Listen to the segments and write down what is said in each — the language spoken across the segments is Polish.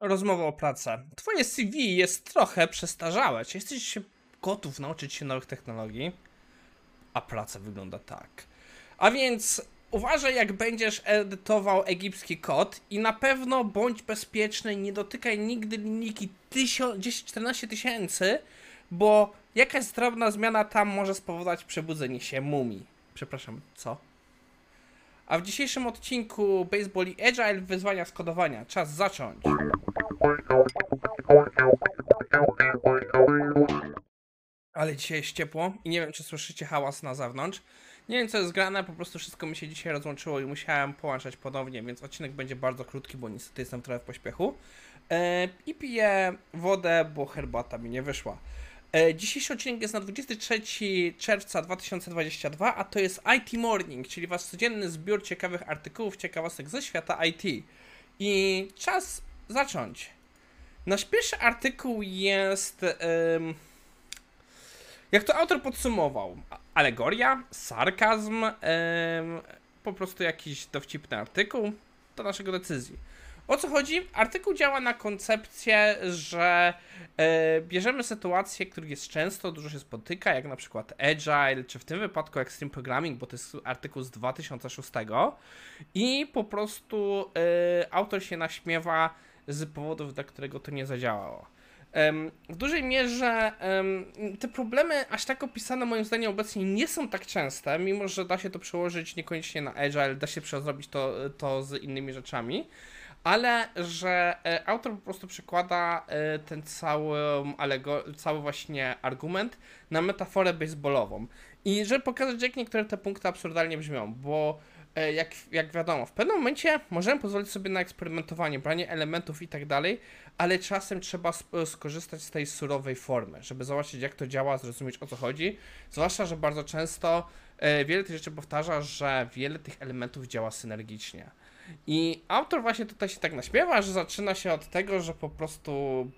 Rozmowa o pracę. Twoje CV jest trochę przestarzałe. Czy jesteś gotów nauczyć się nowych technologii? A praca wygląda tak. A więc uważaj, jak będziesz edytował egipski kod i na pewno bądź bezpieczny, nie dotykaj nigdy linijki 10-14 tysięcy, bo jakaś drobna zmiana tam może spowodować przebudzenie się mumii. Przepraszam, co? A w dzisiejszym odcinku Baseball i Agile wyzwania skodowania. Czas zacząć. Ale dzisiaj jest ciepło i nie wiem, czy słyszycie hałas na zewnątrz. Nie wiem, co jest grane, po prostu wszystko mi się dzisiaj rozłączyło i musiałem połączać ponownie, więc odcinek będzie bardzo krótki, bo niestety jestem trochę w pośpiechu. Eee, I piję wodę, bo herbata mi nie wyszła. E, dzisiejszy odcinek jest na 23 czerwca 2022, a to jest IT Morning, czyli wasz codzienny zbiór ciekawych artykułów, ciekawostek ze świata IT. I czas zacząć. Nasz pierwszy artykuł jest. Um, jak to autor podsumował? Alegoria, sarkazm, um, po prostu jakiś dowcipny artykuł do naszego decyzji. O co chodzi? Artykuł działa na koncepcję, że e, bierzemy sytuacje, których jest często, dużo się spotyka, jak na przykład Agile, czy w tym wypadku Extreme Programming, bo to jest artykuł z 2006 i po prostu e, autor się naśmiewa z powodów, dla którego to nie zadziałało. W dużej mierze te problemy aż tak opisane moim zdaniem obecnie nie są tak częste, mimo że da się to przełożyć niekoniecznie na Agile, da się zrobić to, to z innymi rzeczami ale że e, autor po prostu przekłada e, ten cały, cały właśnie argument na metaforę baseballową. I żeby pokazać, jak niektóre te punkty absurdalnie brzmią, bo e, jak, jak wiadomo, w pewnym momencie możemy pozwolić sobie na eksperymentowanie, branie elementów i tak dalej, ale czasem trzeba skorzystać z tej surowej formy, żeby zobaczyć, jak to działa, zrozumieć o co chodzi. Zwłaszcza, że bardzo często wiele tych rzeczy powtarza, że wiele tych elementów działa synergicznie. I autor właśnie tutaj się tak naśmiewa, że zaczyna się od tego, że po prostu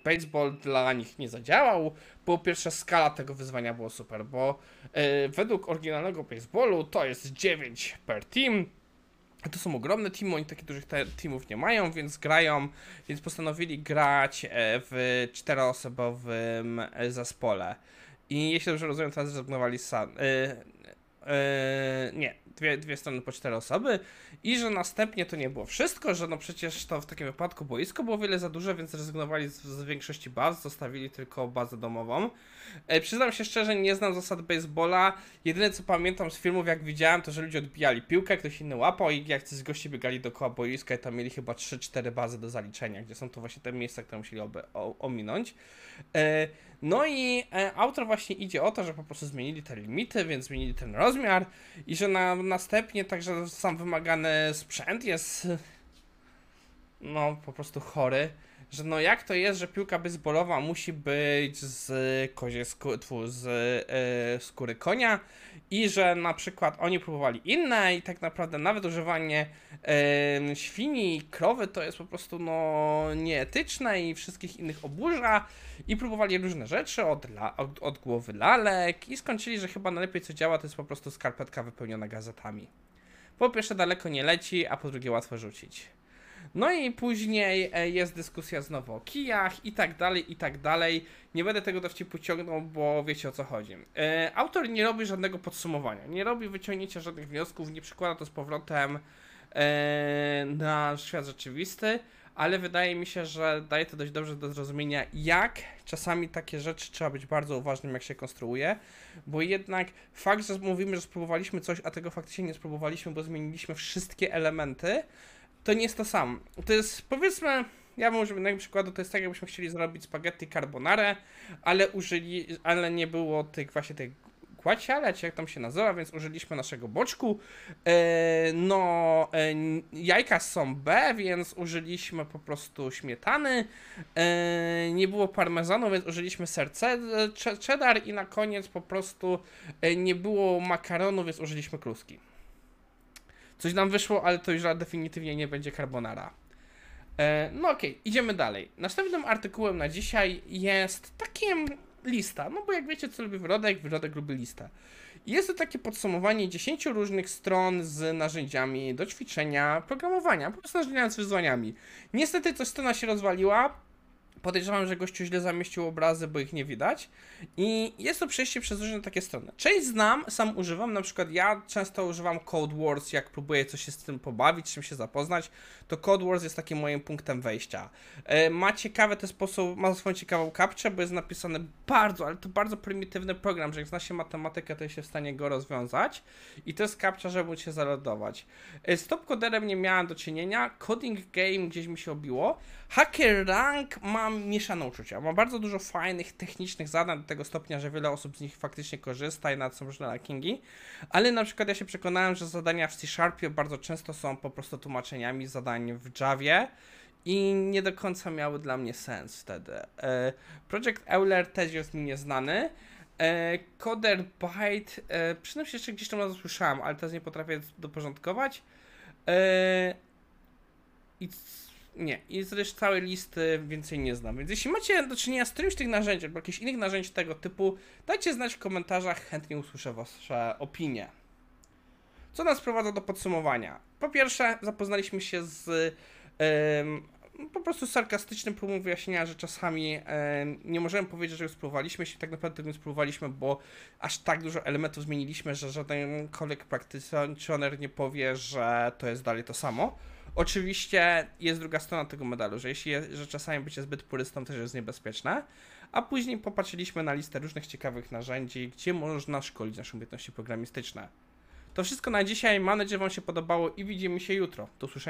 baseball dla nich nie zadziałał. Po pierwsze, skala tego wyzwania było super, bo yy, według oryginalnego baseballu to jest 9 per team. To są ogromne teamy, oni takich dużych teamów nie mają, więc grają, więc postanowili grać e, w czteroosobowym e, zespole. I jeśli dobrze rozumiem, teraz zrezygnowali sam. Yy, yy, nie, dwie, dwie strony po cztery osoby i że następnie to nie było wszystko, że no przecież to w takim wypadku boisko było wiele za duże, więc rezygnowali z, z większości baz, zostawili tylko bazę domową. E, przyznam się szczerze, nie znam zasad baseballa. Jedyne co pamiętam z filmów, jak widziałem, to że ludzie odbijali piłkę, ktoś inny łapał i jak z gości biegali dookoła boiska i tam mieli chyba 3-4 bazy do zaliczenia, gdzie są to właśnie te miejsca, które musieli oby, o, ominąć. E, no i e, autor właśnie idzie o to, że po prostu zmienili te limity, więc zmienili ten rozmiar i że na, następnie także sam wymagany sprzęt jest no po prostu chory że no jak to jest, że piłka baseballowa musi być z kozie skóry, z yy, skóry konia i że na przykład oni próbowali inne i tak naprawdę nawet używanie yy, świni i krowy to jest po prostu no nieetyczne i wszystkich innych oburza i próbowali różne rzeczy od, od, od głowy lalek i skończyli, że chyba najlepiej co działa to jest po prostu skarpetka wypełniona gazetami. Po pierwsze daleko nie leci, a po drugie łatwo rzucić. No i później e, jest dyskusja znowu o kijach i tak dalej, i tak dalej. Nie będę tego dowcipu ciągnął, bo wiecie o co chodzi. E, autor nie robi żadnego podsumowania, nie robi wyciągnięcia żadnych wniosków, nie przykłada to z powrotem e, na świat rzeczywisty, ale wydaje mi się, że daje to dość dobrze do zrozumienia, jak czasami takie rzeczy trzeba być bardzo uważnym, jak się konstruuje, bo jednak fakt, że mówimy, że spróbowaliśmy coś, a tego faktycznie nie spróbowaliśmy, bo zmieniliśmy wszystkie elementy, to nie jest to samo. To jest, powiedzmy, ja użył innego przykładu, to jest tak, jakbyśmy chcieli zrobić spaghetti carbonara, ale użyli, ale nie było tych właśnie tych kłaciale, czy jak tam się nazywa, więc użyliśmy naszego boczku. E, no, e, jajka są B, więc użyliśmy po prostu śmietany. E, nie było parmezanu, więc użyliśmy serce cheddar i na koniec po prostu nie było makaronu, więc użyliśmy kluski. Coś nam wyszło, ale to już definitywnie nie będzie carbonara. E, no okej, okay, idziemy dalej. Następnym artykułem na dzisiaj jest takim lista. No bo jak wiecie, co lubi wyrodek, wyrodek lubi listę. I Jest to takie podsumowanie 10 różnych stron z narzędziami do ćwiczenia programowania, po prostu narzędziami z wyzwaniami. Niestety coś strona się rozwaliła. Podejrzewam, że gościu źle zamieścił obrazy, bo ich nie widać. I jest to przejście przez różne takie strony. Część znam, sam używam, na przykład ja często używam Code Wars, jak próbuję coś się z tym pobawić, czym się zapoznać, to Code Wars jest takim moim punktem wejścia. E, Ma ciekawy ten sposób, ma swoją ciekawą kapczę, bo jest napisany bardzo, ale to bardzo prymitywny program, że jak zna się matematykę, to się w stanie go rozwiązać. I to jest kapcza, żeby móc się zalodować. E, Z topcoderem nie miałem do czynienia, Coding Game gdzieś mi się obiło. Hacker Rank mam mieszane uczucia. Ma bardzo dużo fajnych, technicznych zadań do tego stopnia, że wiele osób z nich faktycznie korzysta i nawet są różne rankingi. Ale na przykład ja się przekonałem, że zadania w C-Sharpie bardzo często są po prostu tłumaczeniami zadań w Javie i nie do końca miały dla mnie sens wtedy. E, Project Euler też jest mi nieznany. E, Coder Byte, e, przynajmniej jeszcze gdzieś tam słyszałem, ale teraz nie potrafię doporządkować. I nie, i z reszty całej listy więcej nie znam. Więc jeśli macie do czynienia z którymś z tych narzędzi, albo jakichś innych narzędzi tego typu, dajcie znać w komentarzach, chętnie usłyszę wasze opinie. Co nas prowadza do podsumowania? Po pierwsze, zapoznaliśmy się z po prostu sarkastycznym próbą wyjaśnienia, że czasami nie możemy powiedzieć, że już spróbowaliśmy, jeśli tak naprawdę nie spróbowaliśmy, bo aż tak dużo elementów zmieniliśmy, że żaden kolek practitioner nie powie, że to jest dalej to samo. Oczywiście jest druga strona tego medalu, że jeśli je, że czasami bycie zbyt purystą też jest niebezpieczne, a później popatrzyliśmy na listę różnych ciekawych narzędzi, gdzie można szkolić nasze umiejętności programistyczne. To wszystko na dzisiaj. Mam nadzieję, że Wam się podobało i widzimy się jutro. Do usłyszenia.